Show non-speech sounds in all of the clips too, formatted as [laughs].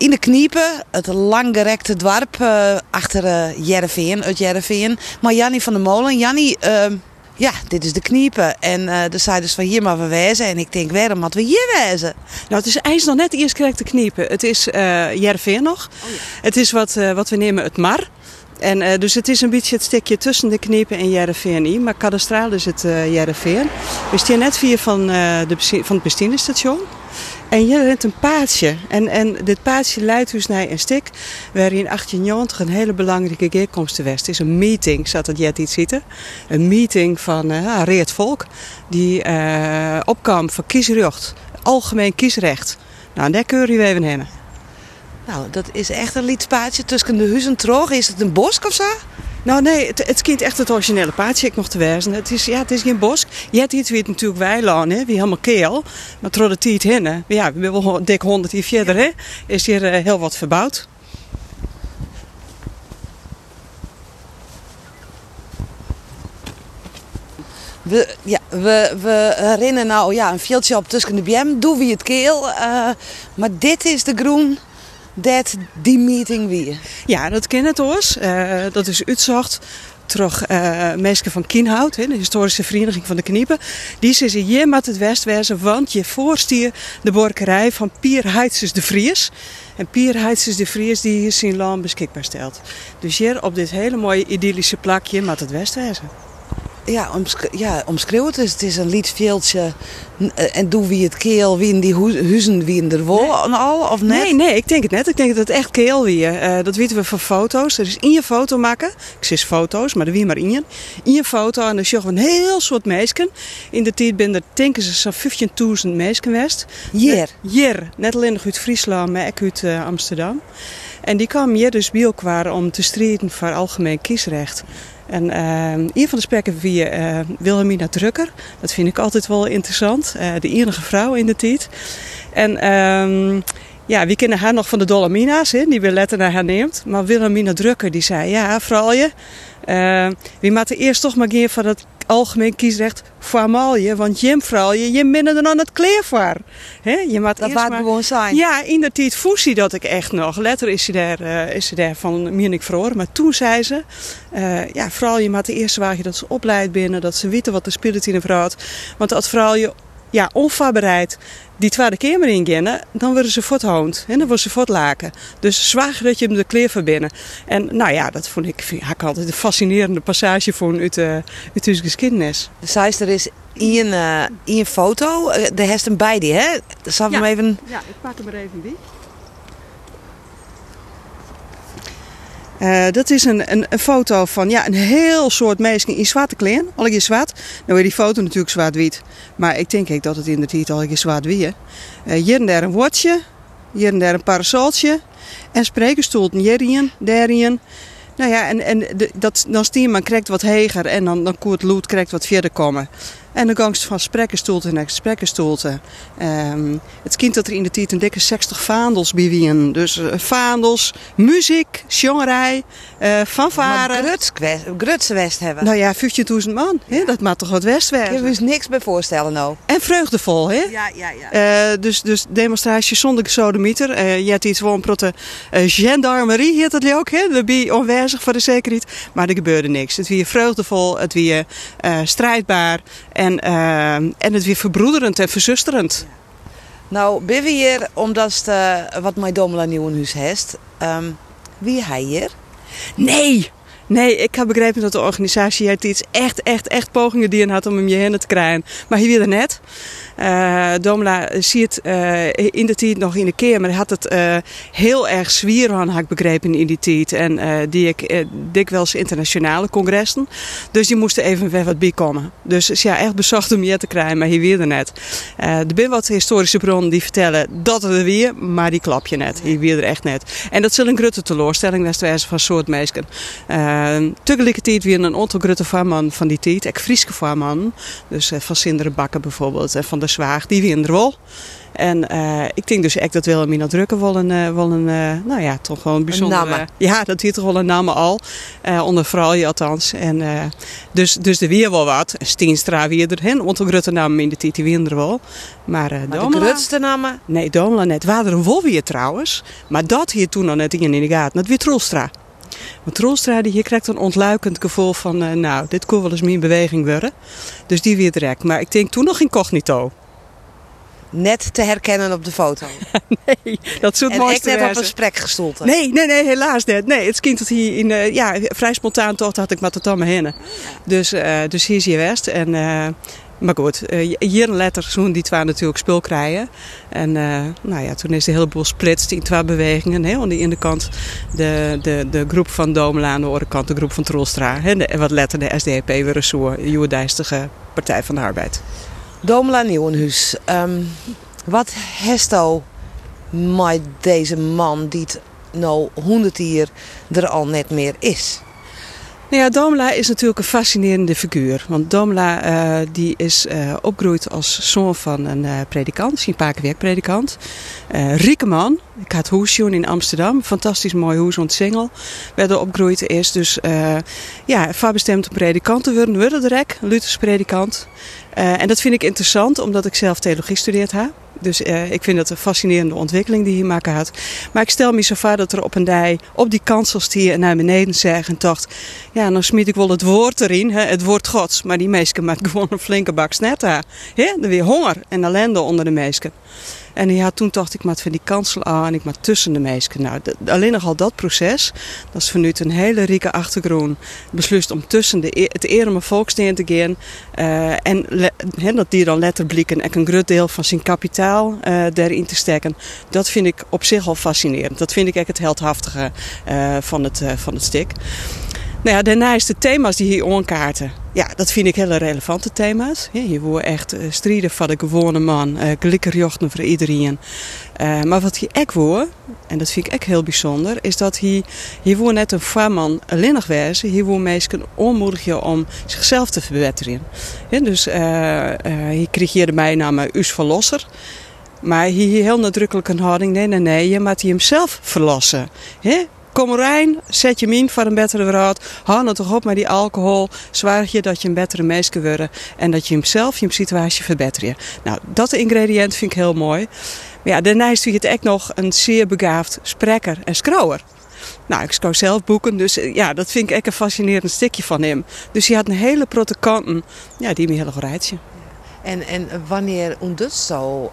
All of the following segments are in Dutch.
in de Kniepen, het langgerekte dorp uh, achter uh, Jereveen, uit Jereveen. Maar Jannie van der Molen, Jannie, uh, ja, dit is de Kniepen. En uh, de zei dus van hier maar we wezen. En ik denk, waarom moeten we hier wezen? Nou, het is eigenlijk nog net eerst correct de Kniepen. Het is uh, Jereveen nog. Oh, ja. Het is wat, wat we nemen het Mar. En, uh, dus het is een beetje het stukje tussen de Kniepen en Jereveen. Maar kadastraal is het uh, Jereveen. We staan net vier van, uh, de, van het bestienenstation. En je rent een paadje. En, en dit paadje leidt dus naar een stuk waar in 1890 een hele belangrijke bijeenkomst was. Het is een meeting, zat het jet iets zitten. Een meeting van uh, Volk. Die uh, opkwam voor kiesrecht. Algemeen kiesrecht. Nou, daar kun je even heen. Nou, dat is echt een lietspaadje tussen de huizen terug. Is het een bosk of zo? Nou nee, het, het kind echt het originele paadje ik nog te wijzen. Het is, ja, het is geen bos. Je hebt iets wie het natuurlijk weiland, hè, wie helemaal keel. Maar trots het niet heen. Ja, we hebben wel dik honderd hier verder, hè. Is hier uh, heel wat verbouwd. We, ja, we, we herinneren nou ja, een veldje op tussen de BM. Doe wie het keel. Uh, maar dit is de groen dat die meeting weer. Ja, dat kennen het ons. Uh, dat is uitzocht terug uh, mensen van Kienhout, de historische vereniging van de Kniepen. Die zeggen, je moet het westwezen, want je voorstier de borkerij van Pier Heitzes de Vries. En Pier Heitzes de Vries die hier zijn land beschikbaar stelt. Dus hier op dit hele mooie idyllische plakje moet het westwezen ja, omsch ja, omschreeuw het is. Het is een liedveeltje. En doe wie het keel, wie in die huizen, wie in er wol nee. al, of net? Nee, nee, ik denk het net. Ik denk dat het echt keel wie. Uh, dat weten we van foto's. Er is in je foto maken. Ik zeg foto's, maar er wie maar in je. In je foto en dan zie je een heel soort meisken. In de tijd ben er denken ze zo'n 15.000 meisken geweest. Hier? Hier. Net alleen nog uit Friesland, maar ook uit uh, Amsterdam. En die kwamen hier dus bij elkaar om te strijden voor algemeen kiesrecht. En uh, een van de spreken via uh, Wilhelmina Drukker. Dat vind ik altijd wel interessant. Uh, de enige vrouw in de tijd. En uh, ja, wie kennen haar nog van de Dolomina's, die we letter naar haar neemt. Maar Wilhelmina Drukker die zei, ja, vooral je. wie moet eerst toch maar gaan van het algemeen kiesrecht voor je, want vrouw je, je minder dan het kleer voor. He, je moet dat maar gewoon zijn. Ja, in de tijd voest dat ik echt nog. Letter is ze daar, uh, is ze daar van meer ik verhoor. Maar toen zei ze, uh, ja, vooral je moet de eerste wagen dat ze opleidt binnen, dat ze weten wat de spirit in de vrouw Want als vrouw je ja, onvoorbereid die tweede kamer ingaan, dan worden ze voorthoond. En dan worden ze voortlaken. Dus zwaar dat je hem de kleer verbinden. En nou ja, dat vond ik, vind ik altijd een fascinerende passage voor uit, uh, uit de geschiedenis. De er is in uh, een foto, de heeft hem bij die, hè? Zal ja. hem even... Ja, ik pak hem er even bij. Uh, dat is een, een, foto van ja, een heel soort mensen in zwarte kleren. Al je zwart. Nou is die foto natuurlijk zwart-wit. Maar ik denk ik dat het in de titel al je zwart-wit Hier en daar een woordje. Hier en daar een parasoltje. En sprekerstoelten hierin, daarin. Nou ja, en, en de, dat, dan stier man krijgt wat heger en dan, dan koert lood krijgt wat verder komen. En dan gangst van sprekkenstoelte naar sprekkenstoelte. Um, het kind dat er in de tijd een dikke 60 vaandels bij Dus uh, vaandels, muziek, jongerij, uh, fanfare. Maar grutse west hebben. Nou ja, 15.000 man. Ja. Dat maakt toch wat west werden. Ik heb dus niks bij voorstellen nou. En vreugdevol, hè? Ja, ja, ja. Uh, dus, dus demonstratie zonder sodemieter. Uh, je hebt iets gewoon protte uh, gendarmerie, heet dat ook, hè? De bij onwijzig voor de zekerheid. Maar er gebeurde niks. Het weer vreugdevol, het weer strijdbaar. En, uh, en het weer verbroederend en verzusterend. Nou, ben we hier omdat uh, wat mijn dommela nieuw in huis heeft. Um, wie hij hier? Nee! Nee, ik heb begrepen dat de organisatie het iets echt, echt, echt pogingen die had om hem je heen te krijgen. Maar hij wilde net. Uh, Domela ziet uh, in de tijd nog in de keer, maar hij had het uh, heel erg zwier had ik begrepen in die tijd. En die ik dikwijls internationale congressen. Dus die moesten even weer wat bij komen. Dus ja, echt bezocht om je te krijgen, maar hij wilde net. er zijn wat historische bronnen die vertellen dat er weer, maar die klap je net. Hij wilde er echt net. En dat zal een grote teleurstelling was van soort mensen. uh, tegelijkertijd weer een aantal grote farman van die tijd, ik Frieske farman, dus van Sinderen Bakker bijvoorbeeld en van de Zwaag, die weer er wel. En uh, ik denk dus echt dat Wilhelmina Drukker wel een, uh, wel een uh, nou ja, toch wel een bijzondere... Ja, dat heet toch wel een naam al. onder vrouwen althans. En, dus, dus er weer wel wat. Steenstra weer er, een aantal grote namen in de titel weer er wel. Maar, maar de grootste namen? Nee, Domela net. Waren er wel weer trouwens. Maar dat hier toen nog net in de gaten. Dat weer Troelstra. Want Troelstra die hier krijgt een ontluikend gevoel van, nou, dit kon wel eens meer in beweging worden. Dus die weer direct. Maar ik denk toen nog incognito net te herkennen op de foto. [laughs] nee, dat soort En ik net op een sprekgestoelte. Nee, nee, nee, helaas net. Nee, het kind dat hier in, uh, ja, vrij spontaan toch had ik maar tot aan. Dus, uh, dus hier is je west. En, uh, maar goed, hier een letter die twee natuurlijk spul krijgen. En nou ja, toen is de hele boel splitst in twee bewegingen. Hè? Aan de ene kant de, de, de groep van Domela, aan de andere kant de groep van Troelstra. En wat letter de SDAP weer een soort Partij van de Arbeid. Domela Nieuwenhuis, um, wat hesto met deze man die het nou honderd jaar er al net meer is? Nou ja, Domela is natuurlijk een fascinerende figuur. Want Domela uh, die is uh, opgegroeid als zoon van een uh, predikant, een Pakenwerk-predikant. rieke man. Ik had hoesjoen in Amsterdam. Fantastisch mooi hoes ontsingel. Werden opgegroeid is dus ja, bestemd om predikant te worden. Worden direct, Luthers predikant. En dat vind ik interessant, omdat ik zelf theologie studeerd heb. Dus uh, ik vind dat een fascinerende ontwikkeling die hier maken had. Maar ik stel me zo vaak dat er op een dij op die kanselstier naar beneden zeg en dacht... Ja, dan smiet ik wel het woord erin, hè, het woord gods. Maar die meisje maakt [laughs] gewoon een flinke bak snet aan. Er weer honger en ellende onder de meisje. En ja, toen dacht ik, maar van die kansel aan en ik maar tussen de meisken. Nou, alleen nog al dat proces, dat is vanuit een hele rieke achtergrond beslust om tussen de, e-, het ereme volksteen te gaan. Uh, en he, dat die dan letterlijk en een groot deel van zijn kapitaal uh, daarin te steken. Dat vind ik op zich al fascinerend. Dat vind ik echt het heldhaftige uh, van, het, van het stik. Nou ja, daarnaast de thema's die hier onkaarten. Ja, dat vind ik hele relevante thema's. Hier wordt echt uh, strijden van de gewone man, uh, glikkerjochten voor iedereen. Uh, maar wat hier ook wordt, en dat vind ik ook heel bijzonder, is dat hier, hier wordt net een farman alleenig wezen. Hier wordt mensen onmoedig je om zichzelf te verbeteren. Ja, dus hier kreeg je de bijnaam Us Verlosser. Maar hier heel nadrukkelijk een houding, nee, nee, nee, je moet hem zelf verlossen. Kom erin, zet je in voor een betere wereld. Hou nou toch op met die alcohol. Zwaar je dat je een betere mens kunt worden. En dat je hemzelf, je situatie verbetert. Nou, dat ingrediënt vind ik heel mooi. Maar ja, daarnaast vind je het echt nog een zeer begaafd spreker en scrouwer. Nou, ik schouw zelf boeken, dus eh, ja, dat vind ik echt een fascinerend stukje van hem. Dus hij had een hele protokanten, ja, die me heel erg rijtje. En, en wanneer ontdekt zo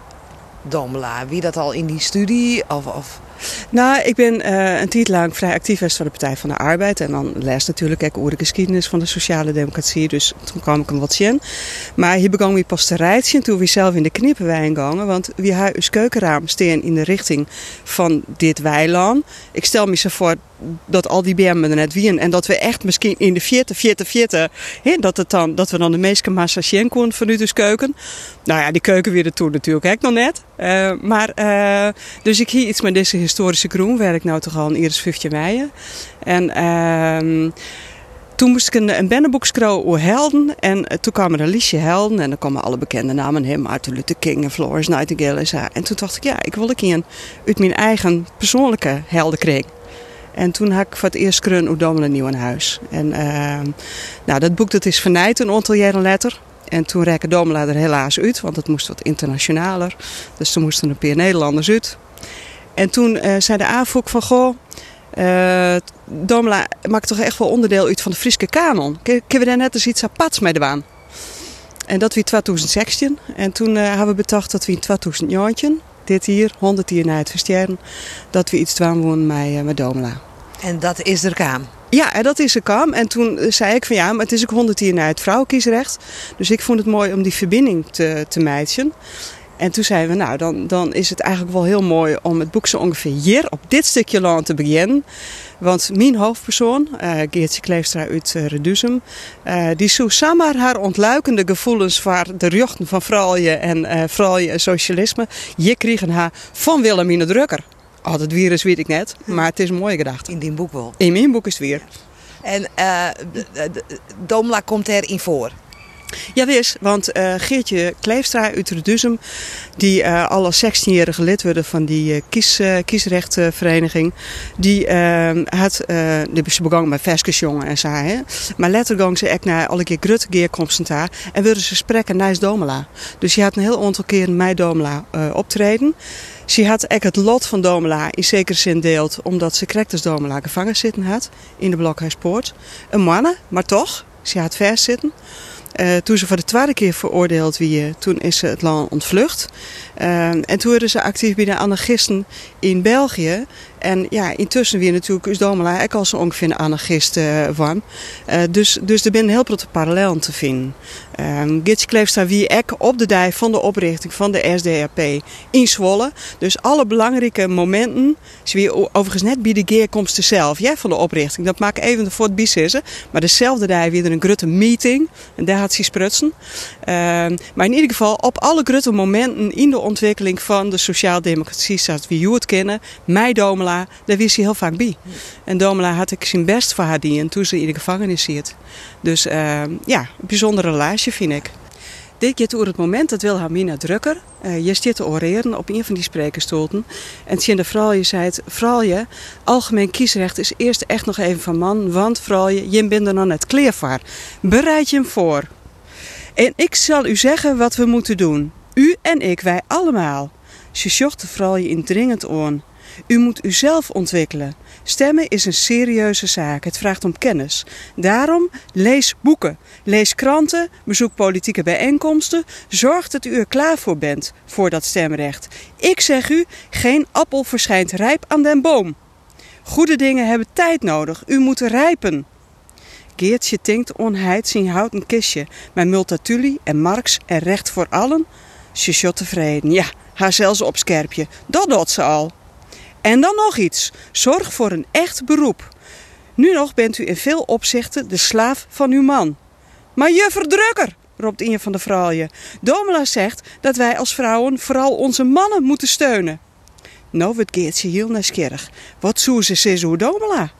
Domela? Wie dat al in die studie? Of, of nou, ik ben uh, een tijd lang vrij actief voor de Partij van de Arbeid. En dan les natuurlijk ook over de geschiedenis van de sociale democratie. Dus toen kwam ik een wat zien. Maar hier begon ik pas te rijden toen we zelf in de knippenwijn gingen. Want hebben ons keukenraam steen in de richting van dit weiland. Ik stel me zo voor dat al die BM'en er net wien. En dat we echt misschien in de 40, 40, 40, hè, dat, het dan, dat we dan de meeste massa zien konden vanuit de keuken. Nou ja, die keuken weer toen natuurlijk ook nog net. Uh, maar, uh, dus ik hier iets met deze historische groen, werk nou toch al een eerste 15 mei. En uh, toen moest ik een, een bennenboek schrijven over helden. En uh, toen kwamen er een liedje helden. En dan kwamen alle bekende namen. Hem, Martin Luther King en Florence Nightingale. En, en toen dacht ik, ja, ik wil een keer uit mijn eigen persoonlijke helden krijgen. En toen had ik voor het eerst Kreun Oedomelen nieuw in huis. En uh, nou, dat boek dat is vernijd een aantal jaren. En toen rekken Domela er helaas uit, want het moest wat internationaler. Dus toen moesten een paar Nederlanders uit. En toen uh, zei de AFOK van, goh, uh, Domela maakt toch echt wel onderdeel uit van de Friese kanon. Kunnen we daar net eens iets aparts mee doen? En dat was 2016. En toen uh, hebben we bedacht dat we in 2019, dit hier, 100 jaar na het versterren, dat we iets doen met, met Domela. En dat is er kaam? Ja, dat is er kwam. En toen zei ik van ja, maar het is ook 100 jaar na het vrouwenkiesrecht. Dus ik vond het mooi om die verbinding te, te meidjen. En toen zeiden we, nou, dan, dan is het eigenlijk wel heel mooi om het boek zo ongeveer hier op dit stukje land te beginnen. Want mijn hoofdpersoon, uh, Geertje Kleefstra uit uh, Reduzum, uh, die zoekt samen haar ontluikende gevoelens voor de rechten van vrouwen en uh, vrouwen en socialisme. Je kregen haar van Wilhelmine Drukker. Oh, het virus weet ik net, maar het is een mooie gedachte. In die boek wel? In mijn boek is het weer. En uh, Domela komt erin voor. Ja, wist, want uh, Geertje Kleefstra uit Reduzum, die uh, al als 16-jarige lid werd van die uh, kies, kiesrechtvereniging, die had, die is begonnen met Veskesjongen en zo, hè. maar later ging ze ook naar alle keer grote geerkomsten daar en wilden ze spreken naar Domela. Dus je had een heel aantal keer mij Domela optreden. Ze had ook het lot van Domela in zekere zin deelt, omdat ze correct Domela gevangen zitten had in de Blokhuispoort. Een mannen, maar toch, ze had vers zitten. Uh, toen ze voor de tweede keer veroordeeld wie, toen is ze het land ontvlucht. Uh, en toen werden ze actief bij de anarchisten in België. En ja, intussen weer natuurlijk is Domela ook als ongeveer een anarchist dus, dus er zijn heel grote parallellen te vinden. Uh, Gitje Kleefstra wie ook op de dij van de oprichting van de SDAP in Zwolle. Dus alle belangrijke momenten, wie overigens net bij de geerkomsten zelf ja, van de oprichting. Dat maak ik even voor het bississen. Maar dezelfde dij weer een grote meeting. En daar had ze sprutsen. maar in ieder geval op alle grote momenten in de ontwikkeling van de sociaaldemocratie, zoals we het kennen, mij Domela daar wist hij heel vaak bij. En Domela had ik zijn best voor haar dienen toen ze in de gevangenis zit. Dus uh, ja, een bijzondere relatie vind ik. Dit keer het moment dat Wilhelmina Drukker, uh, je zit te oreren op een van die sprekerstoelten. En Tjende Vraalje zei het, Vraalje, algemeen kiesrecht is eerst echt nog even van man, want Vraalje, je bent er nog net kleervaar. Bereid je hem voor. En ik zal u zeggen wat we moeten doen. U en ik, wij allemaal. Ze zocht de Vraalje indringend aan. U moet uzelf ontwikkelen. Stemmen is een serieuze zaak. Het vraagt om kennis. Daarom lees boeken, lees kranten, bezoek politieke bijeenkomsten. Zorg dat u er klaar voor bent voor dat stemrecht. Ik zeg u, geen appel verschijnt rijp aan den boom. Goede dingen hebben tijd nodig. U moet rijpen. Geertje tinkt onheid zien houten kistje. Maar Multatuli en Marx en recht voor allen. Ze tevreden. Ja, haar zelfs op scherpje. Dat doet ze al. En dan nog iets. Zorg voor een echt beroep. Nu nog bent u in veel opzichten de slaaf van uw man. Maar je verdrukker, roept een van de vrouwen. Domela zegt dat wij als vrouwen vooral onze mannen moeten steunen. Nou wordt Geertje heel nieuwsgierig. Wat zoe ze ze zo Domela?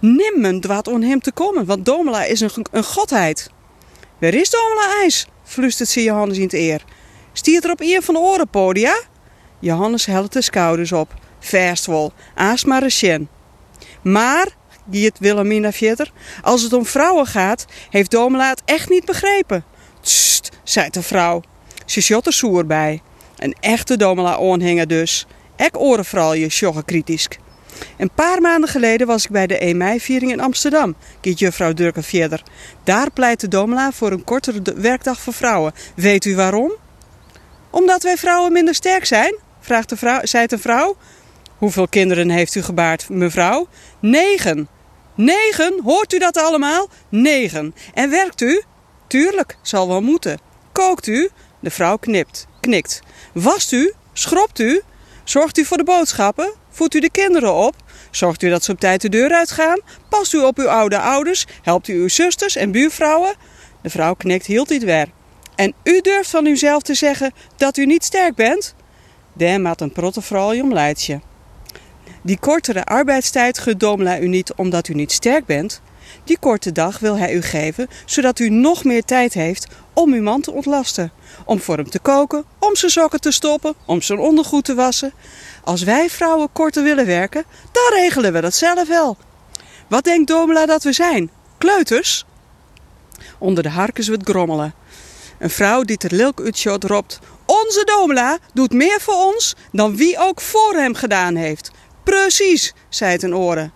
Nimmen dwaat om hem te komen, want Domela is een, een godheid. Waar is Domela IJs? fluistert ze Johannes in het eer. Stiert er op een van de orenpodia? Johannes helpt de schouders op wel, aas maar een Maar, giet Wilhelmina verder, als het om vrouwen gaat, heeft Domela het echt niet begrepen. Tst, zei de vrouw. Ze shot er soer bij. Een echte Domela-aanhanger dus. Ek orenvrouwje, sjogge kritisch. Een paar maanden geleden was ik bij de 1 mei-viering in Amsterdam, giet juffrouw Durker verder. Daar pleitte Domela voor een kortere werkdag voor vrouwen. Weet u waarom? Omdat wij vrouwen minder sterk zijn, vraagt de vrouw, zei de vrouw. Hoeveel kinderen heeft u gebaard, mevrouw? Negen. Negen? Hoort u dat allemaal? Negen. En werkt u? Tuurlijk, zal wel moeten. Kookt u? De vrouw knipt, knikt. Wast u? Schrobt u? Zorgt u voor de boodschappen? Voedt u de kinderen op? Zorgt u dat ze op tijd de deur uitgaan? Past u op uw oude ouders? Helpt u uw zusters en buurvrouwen? De vrouw knikt heel dit weer. En u durft van uzelf te zeggen dat u niet sterk bent? Dan maat een protte vrouw om leidje. Die kortere arbeidstijd gedomla u niet omdat u niet sterk bent. Die korte dag wil hij u geven, zodat u nog meer tijd heeft om uw man te ontlasten. Om voor hem te koken, om zijn sokken te stoppen, om zijn ondergoed te wassen. Als wij vrouwen korter willen werken, dan regelen we dat zelf wel. Wat denkt Domela dat we zijn? Kleuters? Onder de harkens het grommelen. Een vrouw die ter lilk roept... Onze Domela doet meer voor ons dan wie ook voor hem gedaan heeft. Precies, zei het een oren.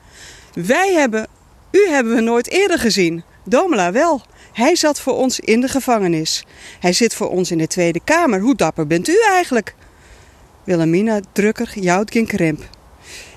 Wij hebben, u hebben we nooit eerder gezien. Domela wel. Hij zat voor ons in de gevangenis. Hij zit voor ons in de Tweede Kamer. Hoe dapper bent u eigenlijk? Wilhelmina Drukker jouwt geen krimp.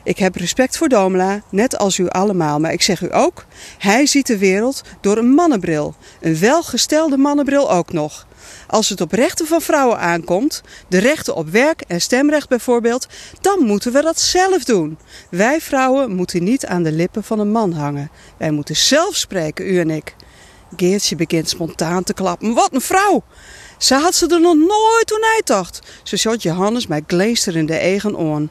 Ik heb respect voor Domela, net als u allemaal, maar ik zeg u ook, hij ziet de wereld door een mannenbril. Een welgestelde mannenbril ook nog. Als het op rechten van vrouwen aankomt, de rechten op werk en stemrecht bijvoorbeeld, dan moeten we dat zelf doen. Wij vrouwen moeten niet aan de lippen van een man hangen. Wij moeten zelf spreken, u en ik. Geertje begint spontaan te klappen. Wat een vrouw! Ze had ze er nog nooit toen hij dacht. Ze zat Johannes met glinsterende eigen oren.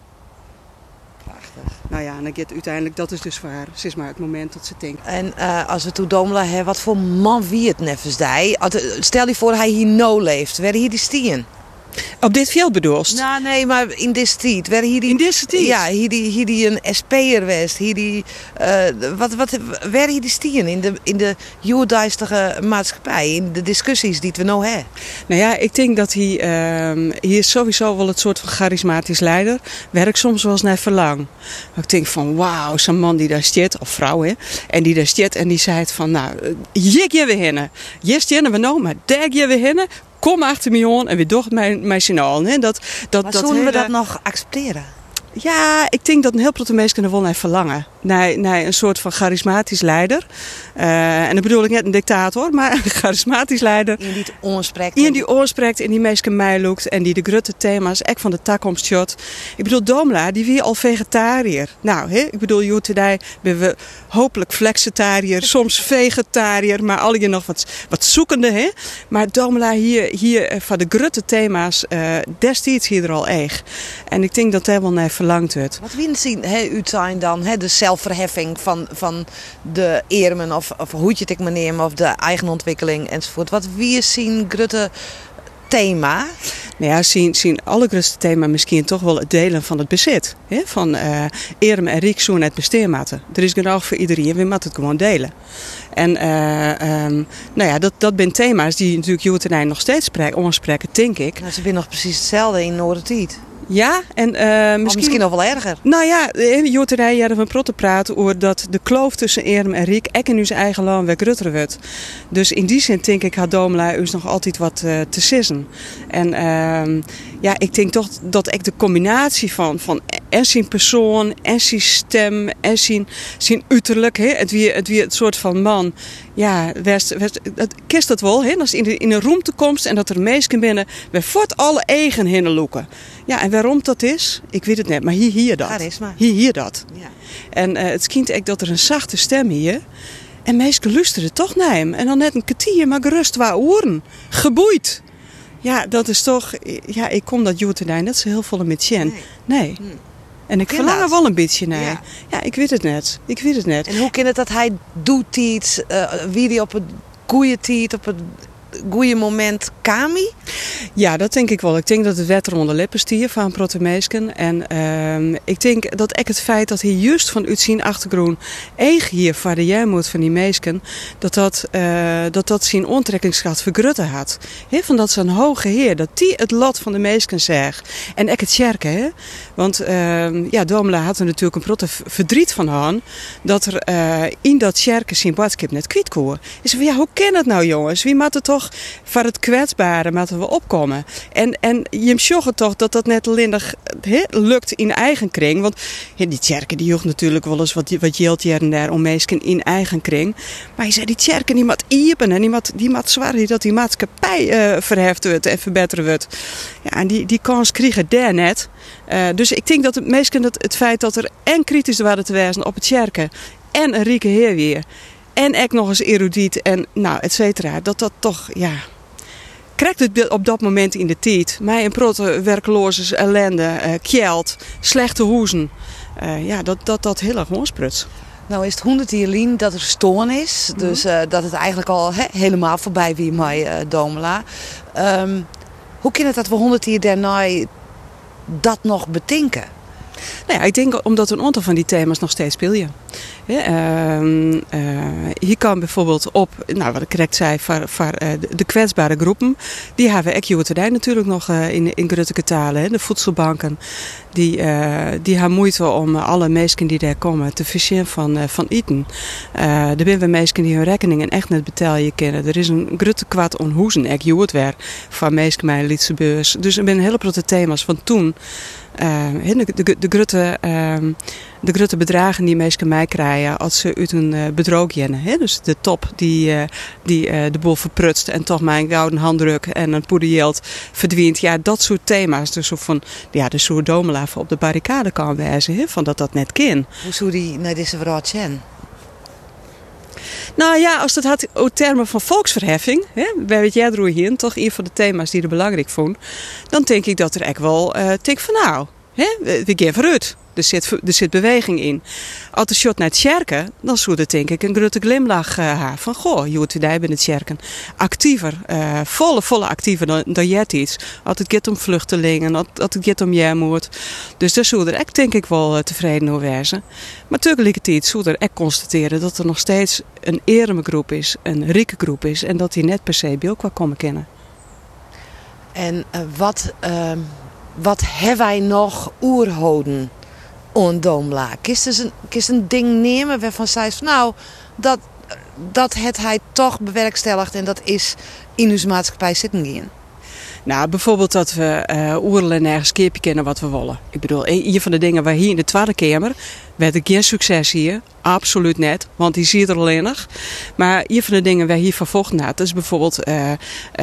Nou ja, en dan gaat uiteindelijk, dat is dus waar. Het is maar het moment dat ze denkt. En uh, als we toen Domela hebben, wat voor man wie het nevens die? Stel je voor hij hier no leeft, werden hier die stien? Op dit veld bedoelst? Nou, nee, maar in deze tijd. Waar hier die, in deze tijd? Ja, hier die, hier die een SP'er was. Hier die, uh, wat, wat, waar hier die stien in de, in de maatschappij? In de discussies die we nou hebben? Nou ja, ik denk dat hij, uh, hier is sowieso wel het soort van charismatisch leider. Werk soms wel eens naar verlang. Ik denk van, wauw, zo'n man die daar zit, of vrouw hè. En die daar zit en die zei het van, nou, jik je weer hinnen. Yes, we nou, maar dek je weer hinnen kom achter me aan en weer door mijn, mijn signaal. Hè? Dat, dat, maar dat zullen hele... we dat nog accepteren? Ja, ik denk dat een heel veel mensen er wel naar verlangen. Naar, naar een soort van charismatisch leider. Uh, en dan bedoel ik net een dictator, maar een charismatisch leider. In die oorspreekt. In die oorspreekt en die mensen mij loopt. En die de grote thema's, echt van de takkomst shot. Ik bedoel, Domla, die wie al vegetariër. Nou, hè, ik bedoel, Joetedij ben we hopelijk flexitariër, [laughs] soms vegetariër. Maar al je nog wat, wat zoekende, hè. Maar Domla hier, hier eh, van de grote thema's, uh, destijds hier er al echt. En ik denk dat hij wel naar verlangd. Wat willen zien, hè, u zijn dan, hè, de zelfverheffing van, van de eermen of, of hoe je het ik neem, of de eigen ontwikkeling enzovoort. Wat wie zien grote thema? Nou ja, zien, zien alle grootste thema misschien toch wel het delen van het bezit. Hè? Van uh, Erem en Riek zoen het besteermaten. Er is genoeg voor iedereen, we moeten het gewoon delen. En uh, um, nou ja, dat, dat zijn thema's die natuurlijk Joet nog steeds spreken, denk ik. Nou, ze zijn nog precies hetzelfde in Noordertiet. Ja, en uh, misschien... misschien nog wel erger. Nou ja, Joterij hadden van protte praten over dat de kloof tussen Erem en Riek ek in uw eigen land weer grutter wordt. Dus in die zin denk ik had Domela us nog altijd wat uh, te sissen. En uh, ja, ik denk toch dat ik de combinatie van, van en zijn persoon, en zijn stem, en zijn, zijn uiterlijk, hè, het, wie, het wie het soort van man, ja, west, west, dat kist dat wel, hè, als in, de, in een ruimte komt en dat er meesten binnen, we voort alle eigen hinnen loeken. Ja, en waarom dat is, ik weet het net, maar hier, hier dat. Charisma. Hier, hier dat. Ja. En uh, het schijnt echt dat er een zachte stem hier, en meesten luisteren toch naar hem. En dan net een kwartier, maar gerust waar oren. Geboeid. Ja, dat is toch... Ja, ik kom dat Joetendijn, dat is heel volle met Chen. Nee. nee. Hm. En ik verlang er wel een beetje naar. Ja. ja. ik weet het net. Ik weet het net. En hoe kan het dat hij doet iets, uh, wie die op het goede tijd, op het goede moment Kami? Ja, dat denk ik wel. Ik denk dat het wetter onder lippen stier van Protemeesken. En uh, ik denk dat ik het feit dat hij juist van uitzien achtergroen eeg hier variëren moet van die meesken, dat dat, uh, dat, dat zijn onttrekkingskracht vergrutten had. Van dat zijn hoge heer, dat die het lot van de meesken zegt. En ik het sjerken, hè. Want uh, ja, Domela had er natuurlijk een protte verdriet van aan dat er uh, in dat sjerken zijn badskip net kwijt kon. Is van ja, hoe kan het nou jongens? Wie maakt het toch voor het kwetsbare moeten we opkomen? En, en je zorgt toch dat dat net alleen lukt in eigen kring. Want die tjerken die joeg natuurlijk wel eens wat, wat jeelt hier en daar om mensen in eigen kring. Maar je zei die tjerken die moet iepen en die moet, die moet zwaar dat die maatschappij uh, verheft wordt en verbeteren wordt. Ja, en die, die kans krijgen daar net. Uh, dus ik denk dat het meesten het, het feit dat er en kritisch waren te wijzen op het tjerken en een rieke heer weer en ik nog eens erudiet en nou, et cetera. Dat dat toch, ja... Krijgt het op dat moment in de tijd. Mij een protte werkloze ellende, uh, kjeld, slechte hoezen. Uh, ja, dat dat, dat heel erg onspruts. Nou is het 100 jaar dat er stoorn is. Mm -hmm. Dus uh, dat het eigenlijk al he, helemaal voorbij wie mij uh, Domela. Um, hoe kan het dat we 100 jaar daarna dat nog betinken? Nou ja, ik denk omdat een aantal van die thema's nog steeds uh, uh, hier kan bijvoorbeeld op, nou, wat ik correct zei, uh, de kwetsbare groepen. Die hebben ik natuurlijk nog uh, in, in gruttelijke talen. De voedselbanken, die, die hebben moeite om alle mensen die daar komen te voorzien van, van eten. er zijn mensen die hun rekeningen echt net betalen kennen. Er is een grote kwad onhoezen, weer, van mensen mijn Lietse beurs. Dus er zijn hele grote thema's van toen. De, de, de, grote, ehm, de grote bedragen die mensen mij krijgen als ze uit een uh, bedroog jennen. Dus de top die, uh, die de boel verprutst en toch een gouden handdruk en een poederjeld verdwijnt. Ja, dat soort thema's. Dus van ja, de soort domela op de barricade kan wijzen, van dat dat net kan. Hoe zou die naar deze vrouw zijn? Nou ja, als dat had over termen van volksverheffing, hè, bij wat jij hier, toch een van de thema's die er belangrijk vond, dan denk ik dat er echt wel uh, tik van nou, hè, we gaan vooruit. Er zit, er zit beweging in. Als shot naar het sjerken, dan zou het denk ik een grote glimlach uh, haar. Van goh, je wordt bij het sjerken. Actiever, uh, volle, volle actiever dan, dan jij iets. Als het gaat om vluchtelingen, als, het gaat om jijmoord. Dus daar zou er denk ik wel uh, tevreden over wezen. Maar tegelijkertijd zou er echt constateren dat er nog steeds een ereme groep is, een rieke groep is. En dat die net per se bij elkaar komen kennen. En wat, wat hebben wij nog oerhouden? On Doomla. Kist dus een, een ding nemen waarvan zij van nou, dat, dat het hij toch bewerkstelligt en dat is in onze maatschappij zitten gaan. Nou, bijvoorbeeld dat we uh, oerlen nergens keerpje kennen wat we willen. Ik bedoel, een van de dingen waar hier in de Tweede Kamer werd ik geen succes hier. Absoluut net, want die ziet er alleen nog. Maar een van de dingen waar hier vervolgd na, dat is bijvoorbeeld uh, uh,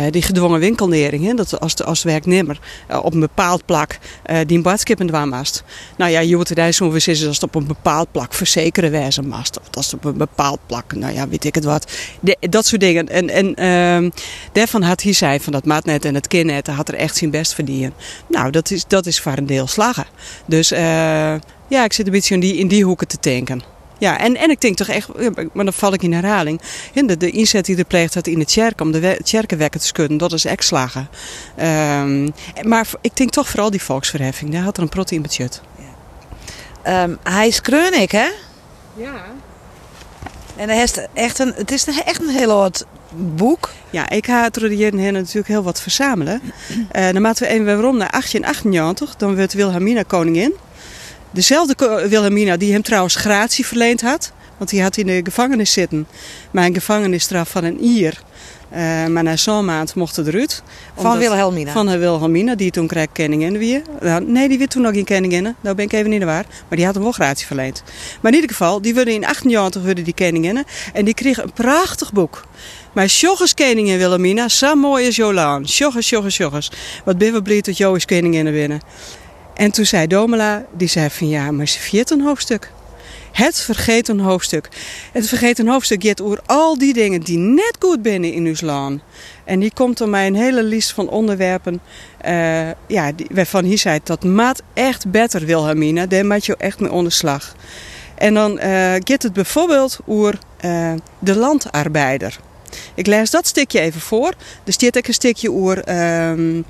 die gedwongen winkelnering. Hè? Dat als de, als werknemer uh, op een bepaald plak die een badskippen dwaamast. Nou ja, je wordt er zo we als het op een bepaald plak verzekeren wijzen mast. Of als het op een bepaald plak, nou ja, weet ik het wat. De, dat soort dingen. En, en ehm, daarvan had hij zei van dat maatnet en het kinnet, had er echt zijn best verdienen. Nou, dat is, dat is voor een deel slagen. Dus ja, ik zit een beetje in die, in die hoeken te tanken. Ja, en, en ik denk toch echt, maar dan val ik in herhaling. De, de inzet die de pleegt had in het kerk om de kerkenwekken te schudden, dat is echt slagen. Um, maar ik denk toch vooral die volksverheffing, daar had er een prot in budget. Ja. Um, hij is kreunig, hè? Ja. En hij is echt een, het is echt een heel oud boek. Ja, ik ga het hier natuurlijk heel wat verzamelen. Uh, dan maken we even waarom naar 1898, dan werd Wilhelmina koningin. Dezelfde Wilhelmina die hem trouwens gratie verleend had. Want die had in de gevangenis zitten. Maar een gevangenisstraf van een ier. Uh, maar na zo'n maand mocht het eruit. Van Wilhelmina? Van Wilhelmina, die toen kreeg koningin weer. Nou, nee, die werd toen nog geen koningin. Nou ben ik even niet de waar. Maar die had hem wel gratie verleend. Maar in ieder geval, die werden in 1880 werden die koninginnen. En die kregen een prachtig boek. Maar Sjogges koningin Wilhelmina, zo mooi is Jolaan. Sjogges, Sjogges, Sjogges. Wat ben we blij dat Jo is koningin binnen. En toen zei Domela, die zei van ja, maar ze een hoofdstuk. Het vergeten hoofdstuk. Het vergeten hoofdstuk gaat over al die dingen die net goed binnen in uw. En die komt er mij een hele lijst van onderwerpen. Uh, ja, waarvan hij zei dat maat echt beter Wilhelmina. Daar maakt je echt mee onderslag. En dan uh, het bijvoorbeeld over uh, de landarbeider. Ik lees dat stukje even voor. Er staat ook een stukje over ehm,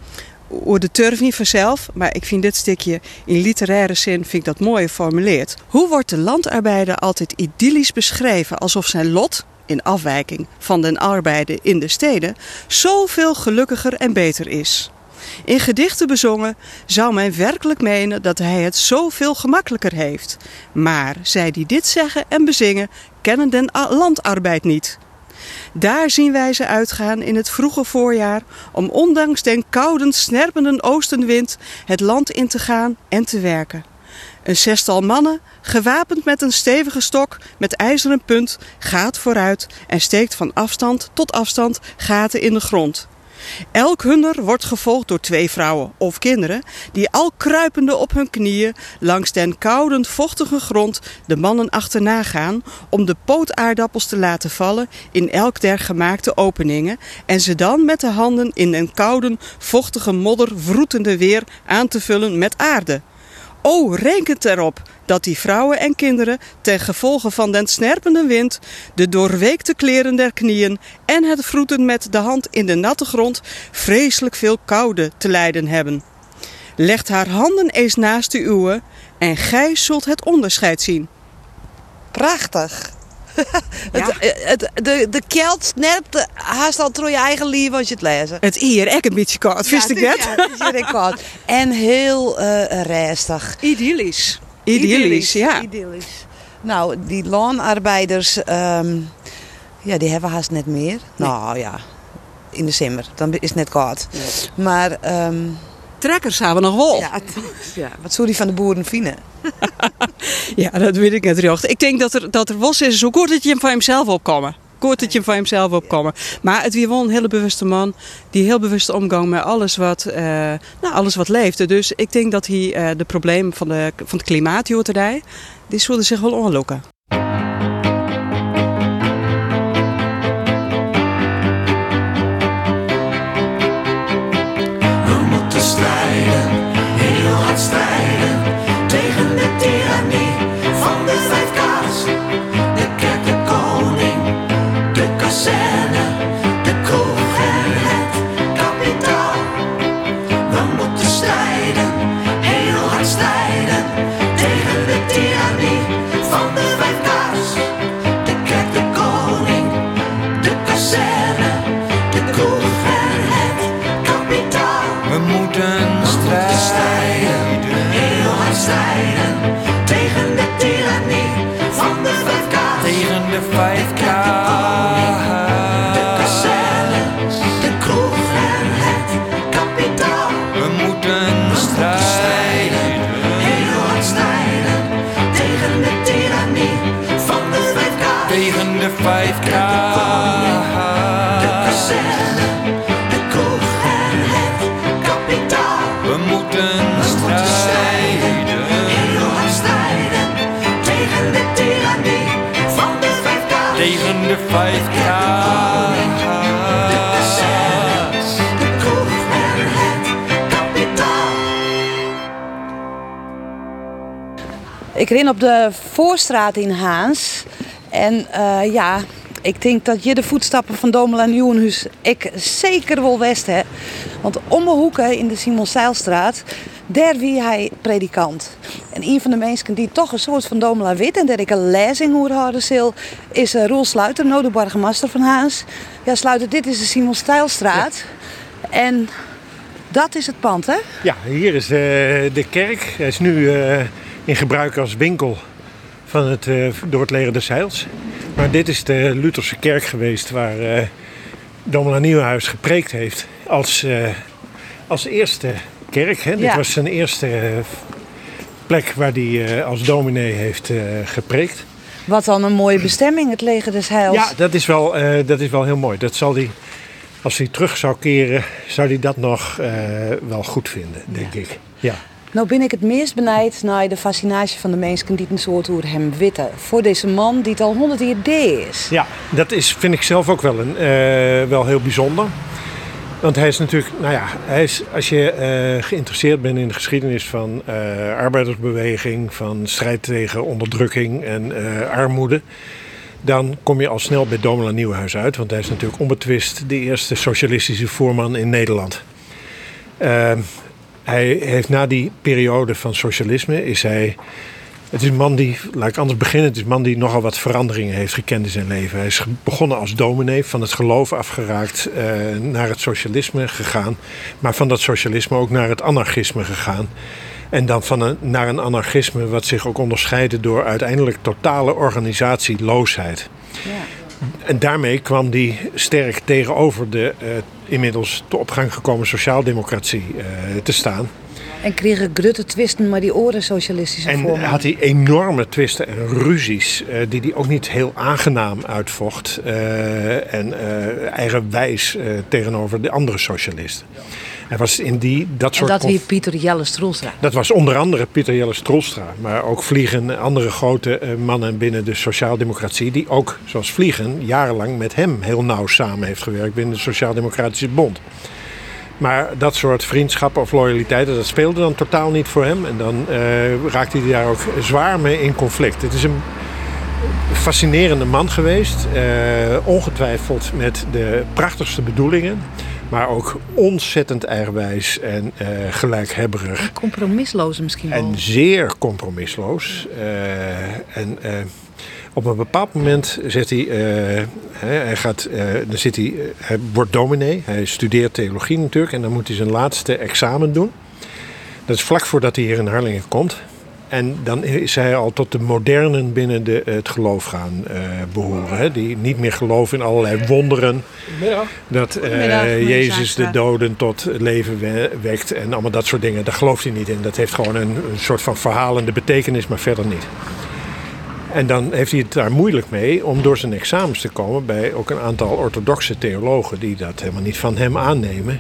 over de turf niet vanzelf, maar ik vind dit stukje in literaire zin vind ik dat mooi geformuleerd. Hoe wordt de landarbeider altijd idyllisch beschreven alsof zijn lot, in afwijking van den arbeider in de steden, zoveel gelukkiger en beter is. In gedichten bezongen zou men werkelijk menen dat hij het zoveel gemakkelijker heeft. Maar zij die dit zeggen en bezingen, kennen den landarbeid niet. Daar zien wij ze uitgaan in het vroege voorjaar om ondanks den koude, snerpende oostenwind het land in te gaan en te werken. Een zestal mannen, gewapend met een stevige stok met ijzeren punt, gaat vooruit en steekt van afstand tot afstand gaten in de grond. Elk hunner wordt gevolgd door twee vrouwen of kinderen, die al kruipende op hun knieën langs den koude, vochtige grond de mannen achterna gaan om de pootaardappels te laten vallen in elk der gemaakte openingen en ze dan met de handen in den koude, vochtige modder vroetende weer aan te vullen met aarde. O, rekent erop dat die vrouwen en kinderen ten gevolge van den snerpende wind, de doorweekte kleren der knieën en het vroeten met de hand in de natte grond vreselijk veel koude te lijden hebben. Legt haar handen eens naast de uwe en gij zult het onderscheid zien. Prachtig. [laughs] het, het, de, de kelt snerpt haast al door je eigen lief als je het lezen. Het hier, echt een beetje koud, wist ik net? Ja, het is koud. [laughs] En heel uh, restig. Idyllisch. Idyllisch, ja. Idyllisch. Nou, die loonarbeiders, um, ja, die hebben haast net meer. Nee. Nou ja, in december, dan is het net koud. Maar... Um, Trekkers hebben we nog wel. Ja, [laughs] ja, wat zou die van de boeren vinden? [laughs] ja, dat weet ik net Ik denk dat er, dat er was is, zo kort dat je hem van hemzelf opkomen. Kort dat je hem van hemzelf opkomen. Maar het weer wel een hele bewuste man. Die heel bewust omgang met alles wat, uh, nou, alles wat leefde. Dus ik denk dat hij uh, de problemen van, de, van het klimaat, die zullen zich wel onlokken. Op de Voorstraat in Haans. En eh, ja, ik denk dat je de voetstappen van Domela Nieuwenhuis ik zeker wel west hè. Want om mijn hoeken in de Simon Seilstraat, daar wie hij predikant. En een van de mensen die toch een soort van Domela wit en dat ik een lezing hoor houden zal, is uh, Roel Sluiter, nou de burgemeester van Haans. Ja, Sluiter, dit is de Simon Seilstraat. En dat is het pand, hè? Ja, hier is eh, de kerk. Hij is nu eh, in gebruik als winkel van het, eh, door het leger des Heils. Maar dit is de Lutherse kerk geweest waar eh Domela Nieuwenhuis gepreekt heeft als, eh, als eerste kerk. Hè? Dit was zijn eerste plek waar hij als dominee heeft gepreekt. Wat dan een mooie bestemming, het leger des Heils. Ja, dat is, wel, dat is wel heel mooi. Dat zal hij, als hij terug zou keren, zou hij dat nog wel goed vinden, denk ik. Ja. Nou ben ik het meest benijd naar de fascinatie van de mensen die een soort hoe hem witten. Voor deze man die het al honderd jaar deed is. Ja, dat is, vind ik zelf ook wel, een, eh, wel heel bijzonder. Want hij is natuurlijk, nou ja, hij is, als je eh, geïnteresseerd bent in de geschiedenis van eh, arbeidersbeweging, van strijd tegen onderdrukking en armoede, dan kom je al snel bij Domela Nieuwenhuis uit. Want hij is natuurlijk onbetwist de eerste socialistische voorman in Nederland. Ehm, hij heeft na die periode van socialisme is hij het is een man die, laat ik anders beginnen, het is een man die nogal wat veranderingen heeft gekend in zijn leven. Hij is begonnen als dominee, van het geloof afgeraakt, eh, naar het socialisme gegaan. Maar van dat socialisme ook naar het anarchisme gegaan. En dan van een, naar een anarchisme wat zich ook onderscheidde door uiteindelijk totale organisatieloosheid. En daarmee kwam die sterk tegenover de eh, inmiddels tot opgang gekomen sociaaldemocratie eh, te staan. En kregen grutte twisten, maar die oren socialistische En vormen. had hij enorme twisten en ruzies, eh, die hij ook niet heel aangenaam uitvocht. en eigenwijs tegenover de andere socialisten. Hij was in die, dat en soort dat conf- wie Pieter Jelle Stroelstra. dat was onder andere Pieter Jelle Stroelstra, maar ook Vliegen en andere grote eh, mannen binnen de sociaaldemocratie, die ook, zoals Vliegen, jarenlang met hem heel nauw samen heeft gewerkt binnen de Sociaal-Democratische Bond. Maar dat soort vriendschappen of loyaliteiten, dat speelde dan totaal niet voor hem. En dan eh, raakte hij daar ook zwaar mee in conflict. Het is een fascinerende man geweest. eh, ongetwijfeld met de prachtigste bedoelingen. Maar ook ontzettend eigenwijs en eh gelijkhebberig. Compromisloos misschien wel. En zeer compromisloos. Eh, en eh, op een bepaald moment zet hij, hij, gaat, dan zit hij, hij wordt dominee. Hij studeert theologie natuurlijk. En dan moet hij zijn laatste examen doen. Dat is vlak voordat hij hier in Harlingen komt. En dan is hij al tot de modernen binnen de, het geloof gaan eh, behoren. Hè? Die niet meer geloven in allerlei wonderen. Dat eh, Jezus de doden tot leven we- wekt en allemaal dat soort dingen. Daar gelooft hij niet in. Dat heeft gewoon een, een soort van verhalende betekenis, maar verder niet. En dan heeft hij het daar moeilijk mee om door zijn examens te komen bij ook een aantal orthodoxe theologen die dat helemaal niet van hem aannemen.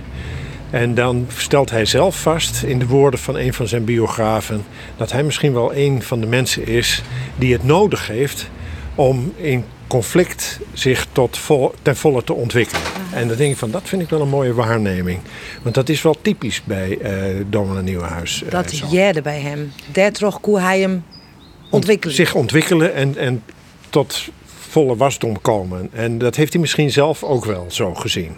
En dan stelt hij zelf vast in de woorden van een van zijn biografen dat hij misschien wel een van de mensen is die het nodig heeft om in conflict zich tot vol, ten volle te ontwikkelen. En dan denk ik van dat vind ik wel een mooie waarneming. Want dat is wel typisch bij Dominee Nieuwenhuis. eh, dat jerde bij hem. Daardoor kon hij hem ontwikkelen. Zich ontwikkelen en, en tot volle wasdom komen. En dat heeft hij misschien zelf ook wel zo gezien.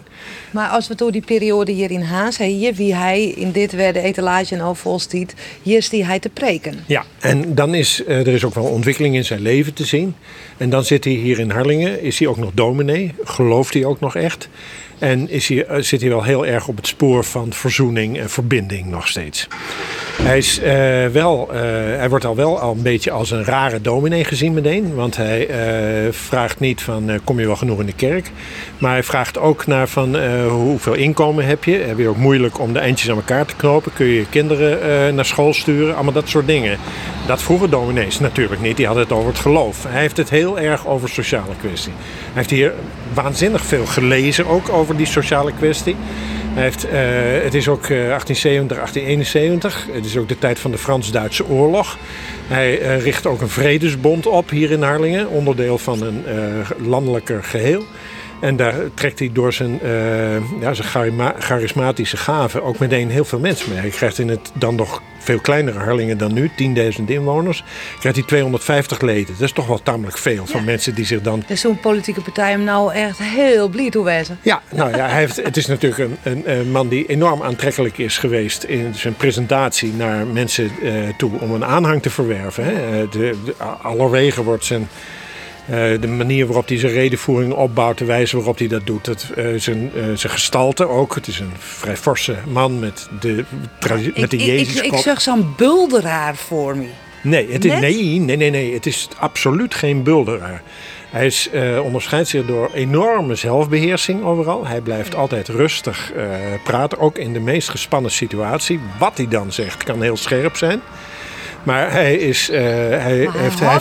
Maar als we door die periode hier in Haas, hier wie hij in dit werd de etalage en al volstiet, hier is die hij te preken. Ja, en dan is eh, er is ook wel ontwikkeling in zijn leven te zien. En dan zit hij hier in Harlingen, is hij ook nog dominee, gelooft hij ook nog echt. En is hij, eh, zit hij wel heel erg op het spoor van verzoening en verbinding nog steeds. Hij, is, eh, wel, eh, hij wordt al wel al een beetje als een rare dominee gezien meteen. Want hij eh, vraagt niet van kom je wel genoeg in de kerk. Maar hij vraagt ook naar van hoeveel inkomen heb je. Heb je ook moeilijk om de eindjes aan elkaar te knopen. Kun je je kinderen naar school sturen. Allemaal dat soort dingen. Dat vroegen dominees natuurlijk niet. Die hadden het over het geloof. Hij heeft het heel erg over sociale kwestie. Hij heeft hier waanzinnig veel gelezen ook over die sociale kwestie. Heeft, eh, het is ook eh, 1870, 1871. Het is ook de tijd van de Frans-Duitse oorlog. Hij eh, richt ook een vredesbond op hier in Harlingen, onderdeel van een eh, landelijker geheel. En daar trekt hij door zijn, eh, ja, zijn charismatische gaven ook meteen heel veel mensen mee. Hij krijgt in het dan nog veel kleinere Harlingen dan nu, 10.000 inwoners, krijgt hij 250 leden. Dat is toch wel tamelijk veel van mensen die zich dan Dus zo'n politieke partij hem nou echt heel blij toe wezen. ja, nou ja, hij heeft, het is natuurlijk een, een, een man die enorm aantrekkelijk is geweest in zijn presentatie naar mensen eh, toe om een aanhang te verwerven. Hè. Eh, De, wordt zijn, eh, de manier waarop hij zijn redenvoering opbouwt, de wijze waarop hij dat doet, het, eh, zijn, eh, zijn gestalte ook. Het is een vrij forse man met de, met de ik, ik, ik, ik zag zo'n bulderaar voor me. Nee, het is, Net? nee, nee, nee, nee. Het is absoluut geen bulderaar. Hij is, onderscheidt zich door enorme zelfbeheersing overal. Hij blijft altijd rustig praten, ook in de meest gespannen situatie. Wat hij dan zegt kan heel scherp zijn. Maar hij, is, eh, hij, heeft, hij,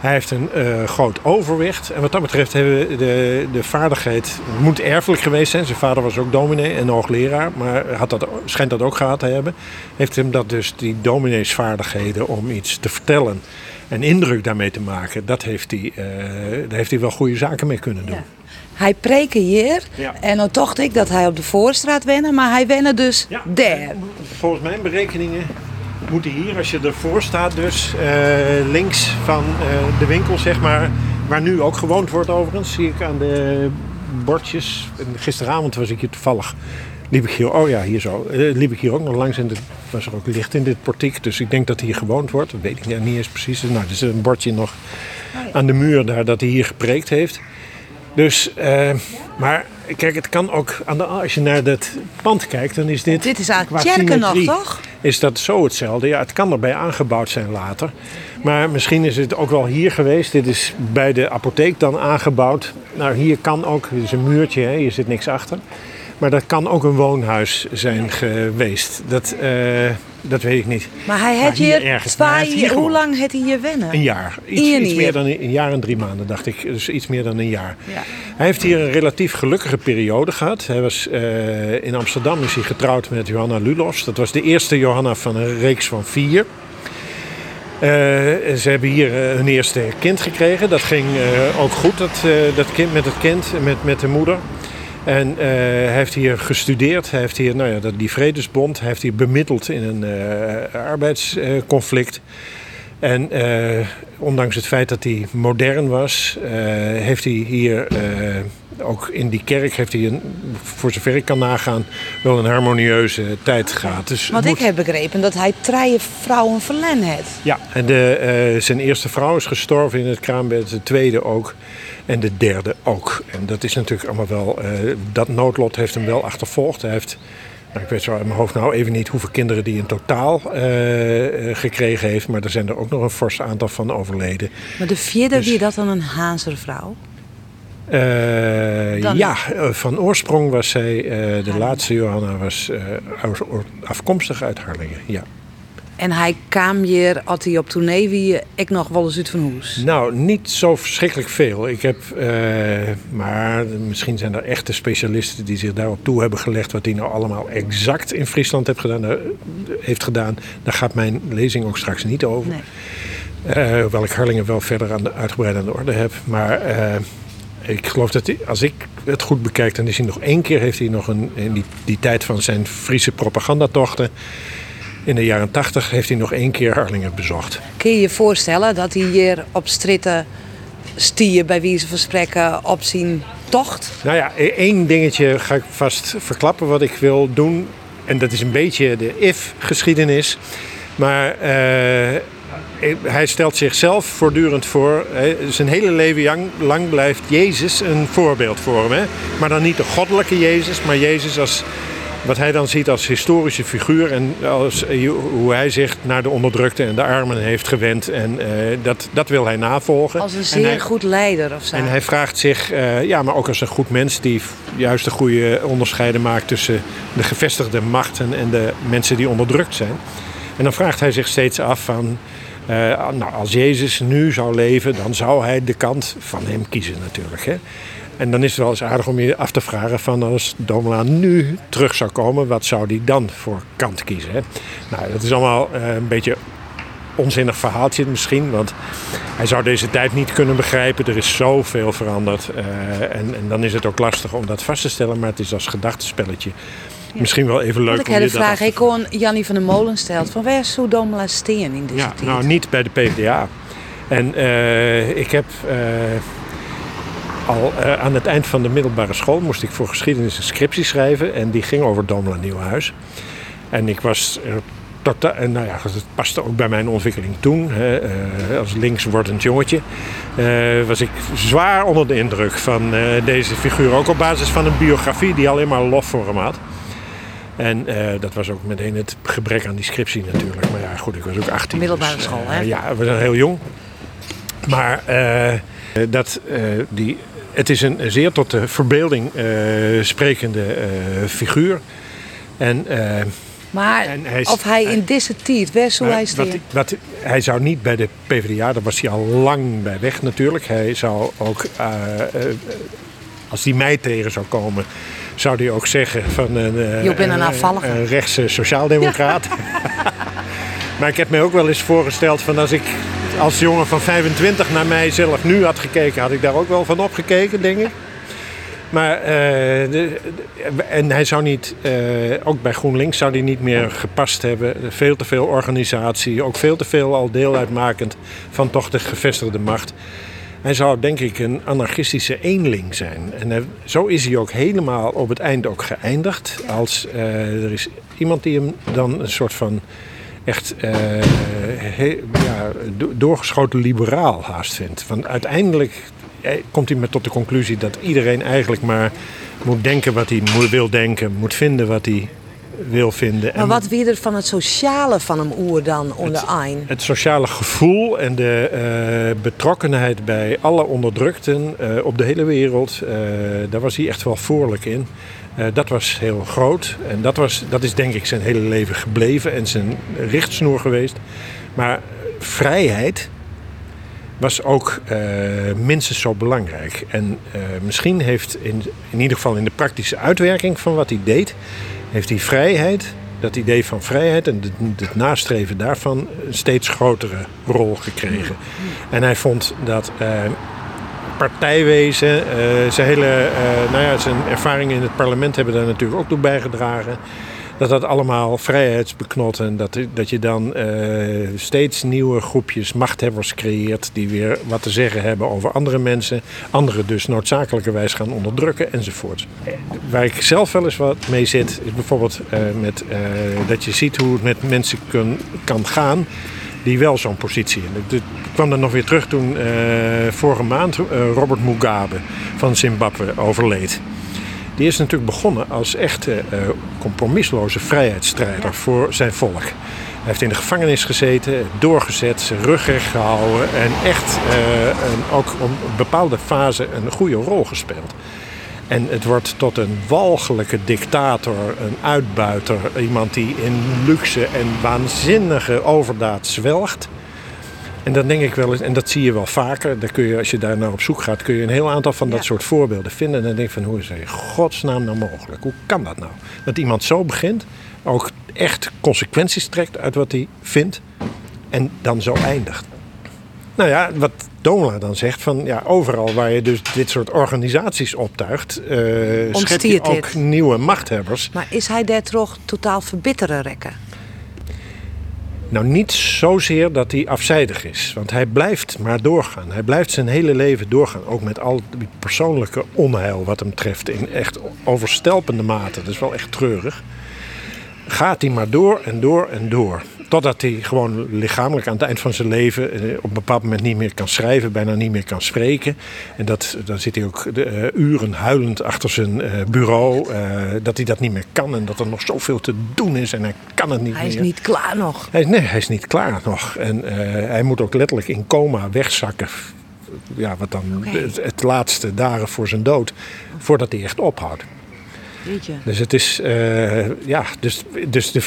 heeft, hij een eh, groot overwicht. En wat dat betreft hebben we de, de vaardigheid... Het moet erfelijk geweest zijn. Zijn vader was ook dominee en hoogleraar. Maar had dat, schijnt dat ook gehad te hebben. Heeft hem dat dus, die domineesvaardigheden om iets te vertellen... en indruk daarmee te maken... dat heeft hij, eh, daar heeft hij wel goede zaken mee kunnen doen. Ja. Hij preken hier Ja. en dan dacht ik dat hij op de Voorstraat wennen, maar hij wennen dus daar. Volgens mijn berekeningen moet hij hier, als je ervoor staat, dus eh, links van eh, de winkel, zeg maar, waar nu ook gewoond wordt overigens, zie ik aan de bordjes. En gisteravond was ik hier toevallig, liep ik hier, oh ja, hier zo, eh, liep ik hier ook nog langs en er was er ook licht in dit portiek, dus ik denk dat hier gewoond wordt. Dat weet ik niet eens precies. Nou, er is een bordje nog aan de muur daar dat hij hier gepreekt heeft. Dus, eh, maar kijk, het kan ook, aan de, als je naar dat pand kijkt, dan is dit... Dit is eigenlijk kerken nog, toch? Is dat zo hetzelfde? Ja, het kan erbij aangebouwd zijn later. Maar misschien is het ook wel hier geweest. Dit is bij de apotheek dan aangebouwd. Nou, hier kan ook, dit is een muurtje, hè, hier zit niks achter. Maar dat kan ook een woonhuis zijn geweest. Dat, eh, dat weet ik niet. Maar hij had hier hier, ergens, hij hier hoe lang had hij hier wennen? Een jaar. Iets, iets hier. meer dan een, een jaar en drie maanden, dacht ik. Dus iets meer dan een jaar. Ja. Hij heeft hier een relatief gelukkige periode gehad. Hij was, eh, in Amsterdam is hij getrouwd met Johanna Lulos. Dat was de eerste Johanna van een reeks van vier. Eh, ze hebben hier hun eerste kind gekregen. Dat ging ook goed, dat, dat kind, met het kind, met, met de moeder. En eh, hij heeft hier gestudeerd. Hij heeft hier, nou ja, die Vredesbond. Hij heeft hier bemiddeld in een eh, arbeidsconflict. En eh, ondanks het feit dat hij modern was, heeft hij hier ook in die kerk, heeft hij een, voor zover ik kan nagaan, wel een harmonieuze tijd gehad. Dus het ik heb begrepen dat hij drie vrouwen verlen had. ja, en de, zijn eerste vrouw is gestorven in het kraambed, de tweede ook. En de derde ook. En dat is natuurlijk allemaal wel. eh, dat noodlot heeft hem wel achtervolgd. Hij heeft. Nou, ik weet zo uit mijn hoofd nou even niet hoeveel kinderen hij in totaal eh, eh, gekregen heeft. Maar er zijn er ook nog een fors aantal van overleden. Maar de vierde, Dus- wie dat dan een Haanse vrouw? Eh, Dan- ja, van oorsprong was zij. de laatste Johanna was afkomstig uit Harlingen. Ja. En hij kwam hier, als hij op tournee wie, ik nog wel eens uit van hoes. Nou, niet zo verschrikkelijk veel. Ik heb, eh, maar misschien zijn er echte specialisten die zich daarop toe hebben gelegd wat hij nou allemaal exact in Friesland heeft gedaan. Daar- heeft gedaan. Daar gaat mijn lezing ook straks niet over. Nee. Eh, hoewel ik Harlingen wel verder aan de, uitgebreid aan de orde heb. Maar eh, ik geloof dat hij, als ik het goed bekijk, dan is hij nog één keer heeft hij nog een, in die, die tijd van zijn Friese propagandatochten. In de jaren tachtig heeft hij nog één keer Harlingen bezocht. Kun je je voorstellen dat hij hier op stritten stier bij wijze van spreken op zijn tocht? Nou ja, e- één dingetje ga ik vast verklappen wat ik wil doen. En dat is een beetje de if-geschiedenis. Maar eh, hij stelt zichzelf voortdurend voor. Zijn hele leven lang, lang blijft Jezus een voorbeeld voor hem. Hè? Maar dan niet de goddelijke Jezus, maar Jezus als wat hij dan ziet als historische figuur. En als, eh, hoe hij zich naar de onderdrukte en de armen heeft gewend. En eh, dat, dat wil hij navolgen. Als een En zeer hij- goed leider of zo. en hij vraagt zich, eh, ja, maar ook als een goed mens die juist de goede onderscheiden maakt tussen de gevestigde machten en de mensen die onderdrukt zijn. En dan vraagt hij zich steeds af van, nou, als Jezus nu zou leven, dan zou hij de kant van hem kiezen natuurlijk. Hè? En dan is het wel eens aardig om je af te vragen van als Domela nu terug zou komen, wat zou die dan voor kant kiezen? Hè? Nou, dat is allemaal eh, een beetje onzinnig verhaaltje misschien, want hij zou deze tijd niet kunnen begrijpen. Er is zoveel veranderd eh, en, en dan is het ook lastig om dat vast te stellen, maar het is als gedachtespelletje misschien wel even leuk Want ik om heb de vraag, ik kon Jannie van der Molen stelt van waar zou Domela steen in deze Ja, tijd? nou niet bij de PvdA. En eh, ik heb al eh, aan het eind van de middelbare school moest ik voor geschiedenis een scriptie schrijven. En die ging over Domela Nieuwhuis. En ik was er tot, en nou ja, het paste ook bij mijn ontwikkeling toen. Hè, eh, als links wordend jongetje eh, was ik zwaar onder de indruk van deze figuur. Ook op basis van een biografie die alleen maar lof voor hem had. En dat was ook meteen het gebrek aan die scriptie natuurlijk. Maar ja, goed, ik was ook 18. Middelbare dus, school, eh, hè? ja, we zijn heel jong. Maar dat, die, het is een zeer tot de verbeelding eh, sprekende eh, figuur. En, eh, Maar En hij is- of hij in deze tijd, waar zou hij wat, hij zou niet bij de PvdA, daar was hij al lang bij weg natuurlijk. Hij zou ook, als hij mij tegen zou komen, zou hij ook zeggen van een, Je bent een een rechtse sociaaldemocraat. [laughs] maar ik heb mij ook wel eens voorgesteld van als ik als jongen van 25 naar mijzelf nu had gekeken, had ik daar ook wel van opgekeken, denk ik. Maar, eh, de- de- en hij zou niet, eh, ook bij GroenLinks zou hij niet meer gepast hebben. Veel te veel organisatie, ook veel te veel al deel uitmakend van toch de gevestigde macht. Hij zou denk ik een anarchistische eenling zijn. En zo is hij ook helemaal op het eind ook geëindigd. Als eh, er is iemand die hem dan een soort van echt eh, ja, do- doorgeschoten liberaal haast vindt. Want uiteindelijk eh, komt hij met tot de conclusie dat iedereen eigenlijk maar moet denken wat hij wil denken, moet vinden wat hij wil vinden. Maar En wat weer er van het sociale van hem oer dan onder een? het sociale gevoel en de eh, betrokkenheid bij alle onderdrukten eh, op de hele wereld, eh, daar was hij echt wel voorlijk in. Dat was heel groot en dat, was, dat is denk ik zijn hele leven gebleven en zijn richtsnoer geweest. Maar vrijheid was ook minstens zo belangrijk. En misschien heeft in, in ieder geval in de praktische uitwerking van wat hij deed, heeft die vrijheid, dat idee van vrijheid en het, nastreven daarvan een steeds grotere rol gekregen. En hij vond dat eh, partijwezen, eh, zijn hele, eh, nou ja, zijn ervaringen in het parlement hebben daar natuurlijk ook toe bijgedragen. Dat dat allemaal vrijheidsbeknot en dat, dat je dan eh, steeds nieuwe groepjes machthebbers creëert die weer wat te zeggen hebben over andere mensen. Anderen dus noodzakelijkerwijs gaan onderdrukken enzovoort. Waar ik zelf wel eens wat mee zit is bijvoorbeeld eh, met, eh, dat je ziet hoe het met mensen kan gaan die wel zo'n positie hebben. Ik kwam dan nog weer terug toen vorige maand Robert Mugabe van Zimbabwe overleed. Die is natuurlijk begonnen als echte eh, compromisloze vrijheidsstrijder voor zijn volk. Hij heeft in de gevangenis gezeten, doorgezet, zijn rug recht gehouden en echt eh, een, ook op een bepaalde fase een goede rol gespeeld. En het wordt tot een walgelijke dictator, een uitbuiter, iemand die in luxe en waanzinnige overdaad zwelgt. En dan denk ik wel eens, en dat zie je wel vaker, daar kun je, als je daar naar op zoek gaat, kun je een heel aantal van dat soort voorbeelden vinden. En dan denk ik van, hoe is het in godsnaam nou mogelijk? Hoe kan dat nou? Dat iemand zo begint, ook echt consequenties trekt uit wat hij vindt en dan zo eindigt. Nou ja, wat Domela dan zegt, van ja, overal waar je dus dit soort organisaties optuigt, eh schep je ook dit. nieuwe machthebbers. Maar is hij daar toch totaal verbitteren rekken? Nou, niet zozeer dat hij afzijdig is. Want hij blijft maar doorgaan. Hij blijft zijn hele leven doorgaan. Ook met al die persoonlijke onheil wat hem treft. In echt overstelpende mate. Dat is wel echt treurig. Gaat hij maar door en door en door. Totdat hij gewoon lichamelijk aan het eind van zijn leven eh, op een bepaald moment niet meer kan schrijven, bijna niet meer kan spreken. En dat, dan zit hij ook de, eh, uren huilend achter zijn eh, bureau. dat hij dat niet meer kan en dat er nog zoveel te doen is en hij kan het niet Hij meer. is niet klaar nog. Hij, nee, hij is niet klaar nog. En hij moet ook letterlijk in coma wegzakken. Ja, wat dan het, het laatste dagen voor zijn dood. Voordat hij echt ophoudt. Jeetje. Dus het is, eh, ja, dus, dus de,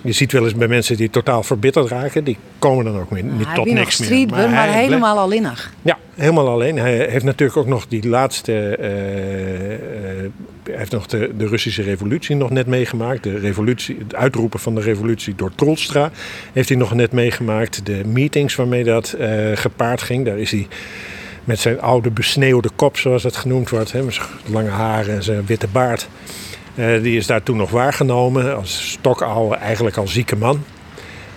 je ziet wel eens bij mensen die totaal verbitterd raken, die komen dan ook niet hij tot niks meer. streetwear, maar, hij helemaal alleenig. Ja, helemaal alleen. Hij heeft natuurlijk ook nog die laatste. eh, eh, hij heeft nog de, de Russische revolutie nog net meegemaakt. De revolutie, het uitroepen van de revolutie door Trolstra heeft hij nog net meegemaakt. De meetings waarmee dat gepaard ging, daar is hij met zijn oude besneeuwde kop, zoals het genoemd wordt, hè, met zijn lange haren en zijn witte baard. eh, die is daar toen nog waargenomen als stokoude, eigenlijk al zieke man.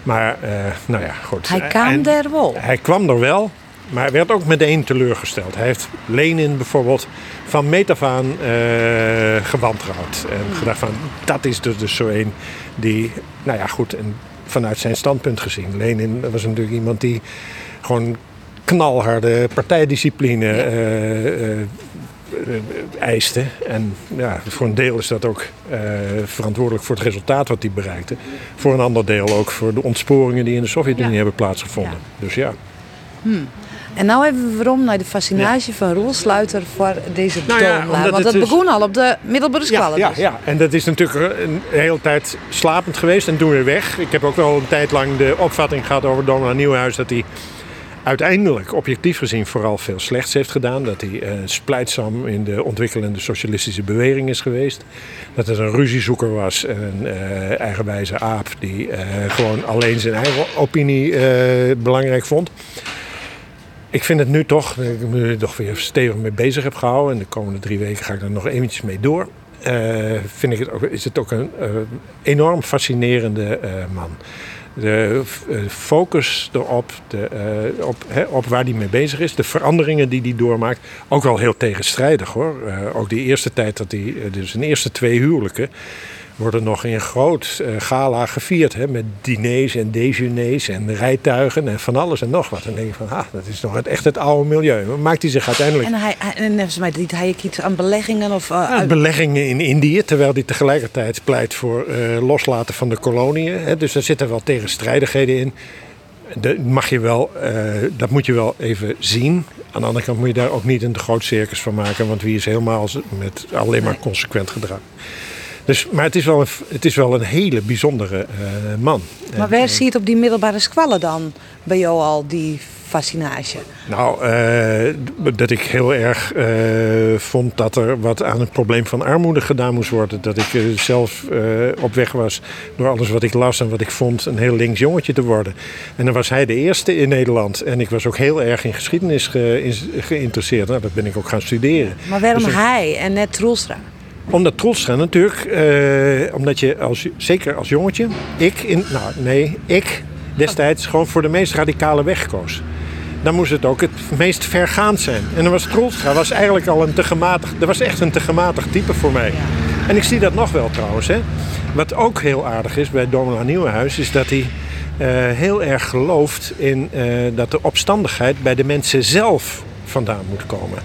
Maar, eh, nou ja, goed. Hij kwam er wel. hij kwam er wel, maar werd ook meteen teleurgesteld. Hij heeft Lenin bijvoorbeeld van meet af aan eh, gewantrouwd. En gedacht van, dat is dus, dus zo een die, nou ja goed, en vanuit zijn standpunt gezien. Lenin was natuurlijk iemand die gewoon knalharde partijdiscipline eh, eh, eh, eiste. En ja, voor een deel is dat ook verantwoordelijk voor het resultaat wat hij bereikte. Voor een ander deel ook voor de ontsporingen die in de Sovjet-Unie Ja. hebben plaatsgevonden. Dus ja. En nou hebben we waarom naar de fascinatie van Roelsluiter voor deze Nou ja, Want dat begon al op de middelbare school. ja, dus. ja, en dat is natuurlijk een hele tijd slapend geweest en toen weer weg. Ik heb ook wel een tijd lang de opvatting gehad over Domela Nieuwhuis dat hij uiteindelijk, objectief gezien, vooral veel slechts heeft gedaan. Dat hij eh, splijtsam in de ontwikkelende socialistische beweging is geweest. Dat het een ruziezoeker was en een eh, eigenwijze aap die eh, gewoon alleen zijn eigen opinie belangrijk vond. Ik vind het nu toch, dat ik me er toch weer stevig mee bezig heb gehouden. En de komende drie weken ga ik er nog eventjes mee door. vind ik het ook, is het ook een enorm fascinerende man. De eh, focus erop, de, eh, op, op waar hij mee bezig is, de veranderingen die hij doormaakt, ook wel heel tegenstrijdig hoor. Eh, ook die eerste tijd dat hij, dus zijn eerste twee huwelijken, worden nog in groot eh, gala gevierd. Hè, met diners en dejeuners en rijtuigen en van alles en nog wat. En dan denk je van, ah, dat is nog het, echt het oude milieu. Maar maakt hij zich uiteindelijk En, hij, en volgens mij deed hij iets aan beleggingen of... eh, ja, beleggingen in Indië, terwijl hij tegelijkertijd pleit voor eh, loslaten van de koloniën. Hè. Dus daar zitten wel tegenstrijdigheden in. Dat, mag je wel, dat moet je wel even zien. Aan de andere kant moet je daar ook niet een groot circus van maken, want wie is helemaal met alleen maar Nee. consequent gedrag. Dus, maar het is, wel een, het is wel een hele bijzondere eh, man. maar waar eh, zie je het op die middelbare squallen dan bij jou al, die fascinatie? Nou, eh, dat ik heel erg vond dat er wat aan het probleem van armoede gedaan moest worden. Dat ik zelf op weg was door alles wat ik las en wat ik vond een heel links jongetje te worden. En dan was hij de eerste in Nederland. En ik was ook heel erg in geschiedenis ge- in- geïnteresseerd. Nou, dat ben ik ook gaan studeren. Maar waarom Dus hij en net Troelstra? Omdat Troelstra natuurlijk, eh, omdat je als, zeker als jongetje, ik, in, nou nee, ik destijds gewoon voor de meest radicale weg koos. Dan moest het ook het meest vergaand zijn. En dan was Troelstra was eigenlijk al een te gematigd, dat was echt een te gematigd type voor mij. En ik zie dat nog wel trouwens. Hè. Wat ook heel aardig is bij Domela Nieuwenhuis, is dat hij eh, heel erg gelooft in eh, dat de opstandigheid bij de mensen zelf vandaan moet komen.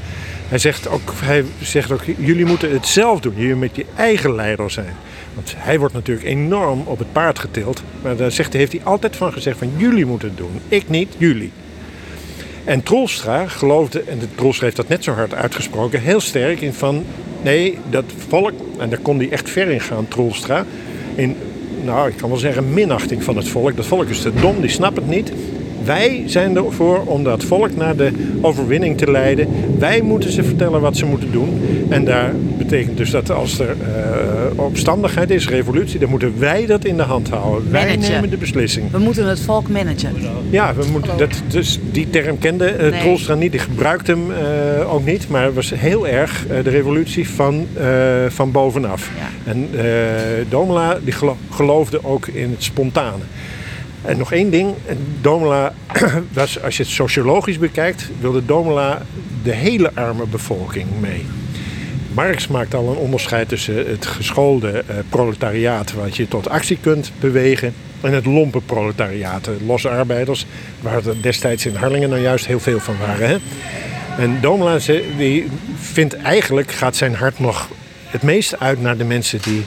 Hij zegt, ook, hij zegt ook, jullie moeten het zelf doen. Jullie moet je eigen leider zijn. Want hij wordt natuurlijk enorm op het paard getild. Maar daar zegt, heeft hij altijd van gezegd van jullie moeten het doen. Ik niet, jullie. En Troelstra geloofde, en de Troelstra heeft dat net zo hard uitgesproken, heel sterk in van nee, dat volk, en daar kon hij echt ver in gaan, Troelstra, in, nou ik kan wel zeggen, minachting van het volk. Dat volk is te dom, die snapt het niet. Wij zijn ervoor om dat volk naar de overwinning te leiden. Wij moeten ze vertellen wat ze moeten doen. En daar betekent dus dat als er eh, opstandigheid is, revolutie, dan moeten wij dat in de hand houden. Wij Managen. nemen de beslissing. We moeten het volk managen. Ja, we moeten, dat, dus die term kende Nee. Troelstra niet, die gebruikte hem eh, ook niet. Maar het was heel erg de revolutie van, van bovenaf. Ja. En Domela die gelo- geloofde ook in het spontane. En nog één ding, Domela [clears throat] was, als je het sociologisch bekijkt, wilde Domela de hele arme bevolking mee. Marx maakt al een onderscheid tussen het geschoolde eh, proletariaat, wat je tot actie kunt bewegen, en het lompe proletariaat, de losse arbeiders, waar er destijds in Harlingen nou juist heel veel van waren. Hè? En Domela die vindt eigenlijk, gaat zijn hart nog het meest uit naar de mensen die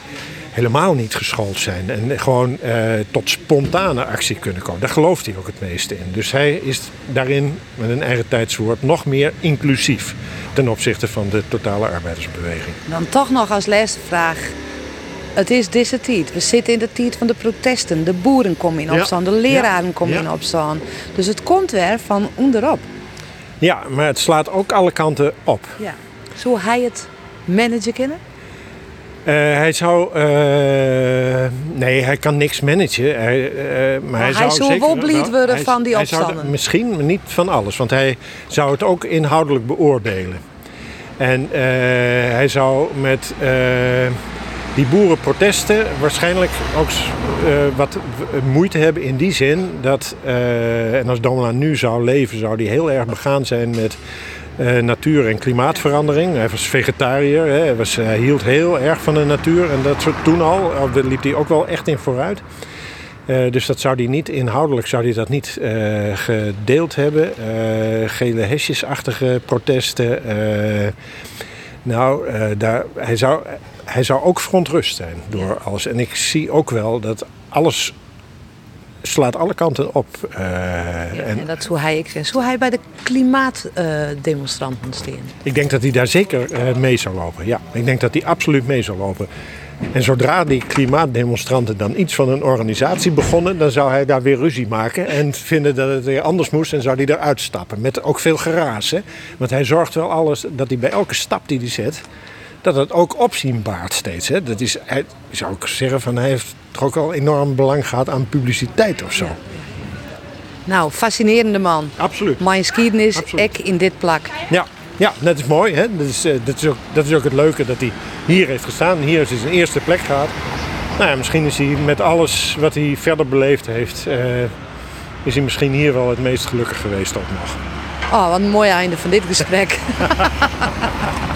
helemaal niet geschoold zijn. En gewoon eh, tot spontane actie kunnen komen. Daar gelooft hij ook het meeste in. Dus hij is daarin, met een eigen tijdswoord, nog meer inclusief. ten opzichte van de totale arbeidersbeweging. Dan toch nog als laatste vraag. Het is deze tijd. We zitten in de tijd van de protesten. De boeren komen in Ja. opstand. De leraren Ja. komen Ja. in opstand. Dus het komt weer van onderop. Ja, maar het slaat ook alle kanten op. Ja. Zo hij het managen kunnen? Eh, hij zou. eh, nee, hij kan niks managen. Hij, eh, maar hij, hij zou, zou zeker, nou, worden hij- van die hij zou opstanden. er- misschien, maar niet van alles. Want hij zou het ook inhoudelijk beoordelen. En hij zou met die boerenprotesten waarschijnlijk ook wat moeite hebben in die zin dat. en als Domela nu zou leven, zou hij heel erg begaan zijn met. Eh, natuur- en klimaatverandering. Hij was vegetariër, hè. Hij, was, hield heel erg van de natuur en dat toen al. liep hij ook wel echt in vooruit. Eh, dus dat zou hij niet, inhoudelijk zou hij dat niet eh, gedeeld hebben. Eh, gele hesjesachtige protesten. nou, daar, hij, zou, hij zou ook verontrust zijn door alles. En ik zie ook wel dat alles slaat alle kanten op. Eh, En, en dat zou hij, ik zou hij bij de klimaatdemonstranten staan. Ik denk dat hij daar zeker eh, mee zou lopen. Ja, ik denk dat hij absoluut mee zou lopen. En zodra die klimaatdemonstranten dan iets van een organisatie begonnen, dan zou hij daar weer ruzie maken en vinden dat het weer anders moest en zou hij eruit stappen. Met ook veel geraas. Hè? Want hij zorgt wel alles dat hij bij elke stap die hij zet, dat het ook opzien baart steeds. Hè? Dat is, hij, zou ik zeggen, van, hij heeft toch ook al enorm belang gehad aan publiciteit of zo. Nou, fascinerende man. Absoluut. Mijn geschiedenis, Absoluut. ik in dit plak. Ja, ja dat is mooi. Hè? Dat, is, eh, dat, is ook, dat is ook het leuke dat hij hier heeft gestaan. Hier heeft hij zijn eerste plek gehad. Nou ja, misschien is hij met alles wat hij verder beleefd heeft... eh, is hij misschien hier wel het meest gelukkig geweest ook nog. Oh, wat een mooi einde van dit gesprek. [laughs]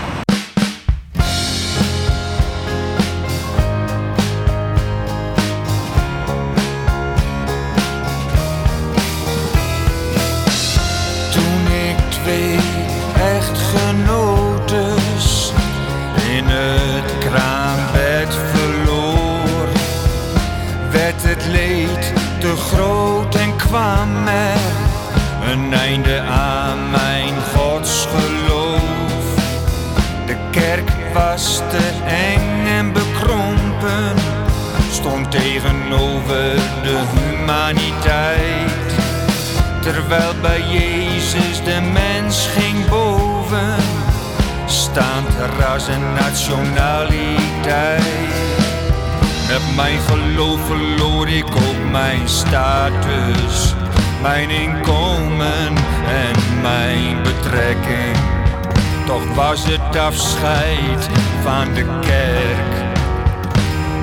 de kerk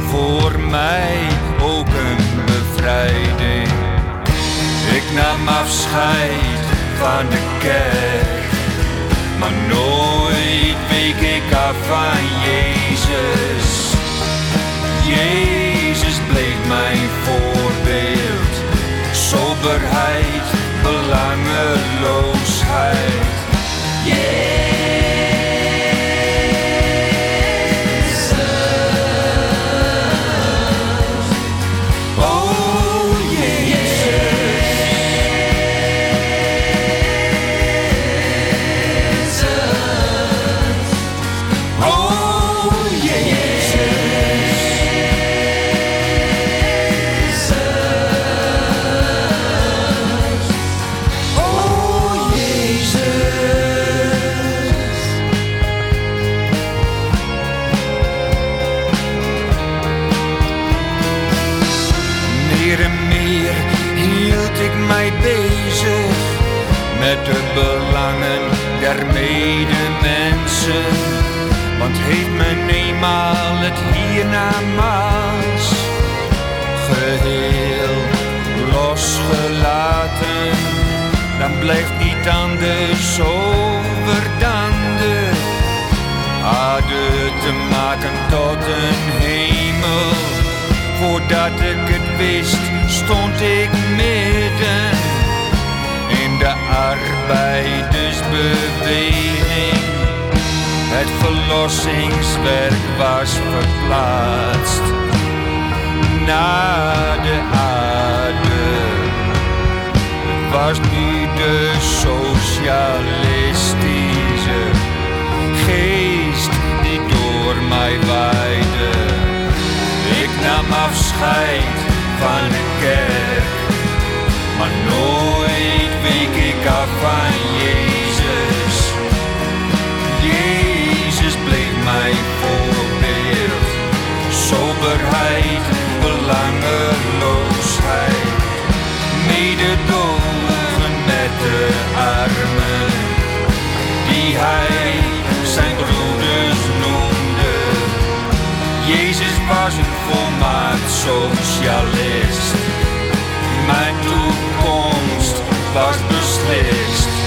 voor mij ook een bevrijding. Ik nam afscheid van de kerk, maar nooit week ik af van Jezus. Jezus bleef mijn voorbeeld, soberheid, belangeloosheid. Oh belangeloosheid. Mededogen met de armen. Die hij zijn broeders noemde. Jezus was een volmaakt socialist. Mijn toekomst was beslist.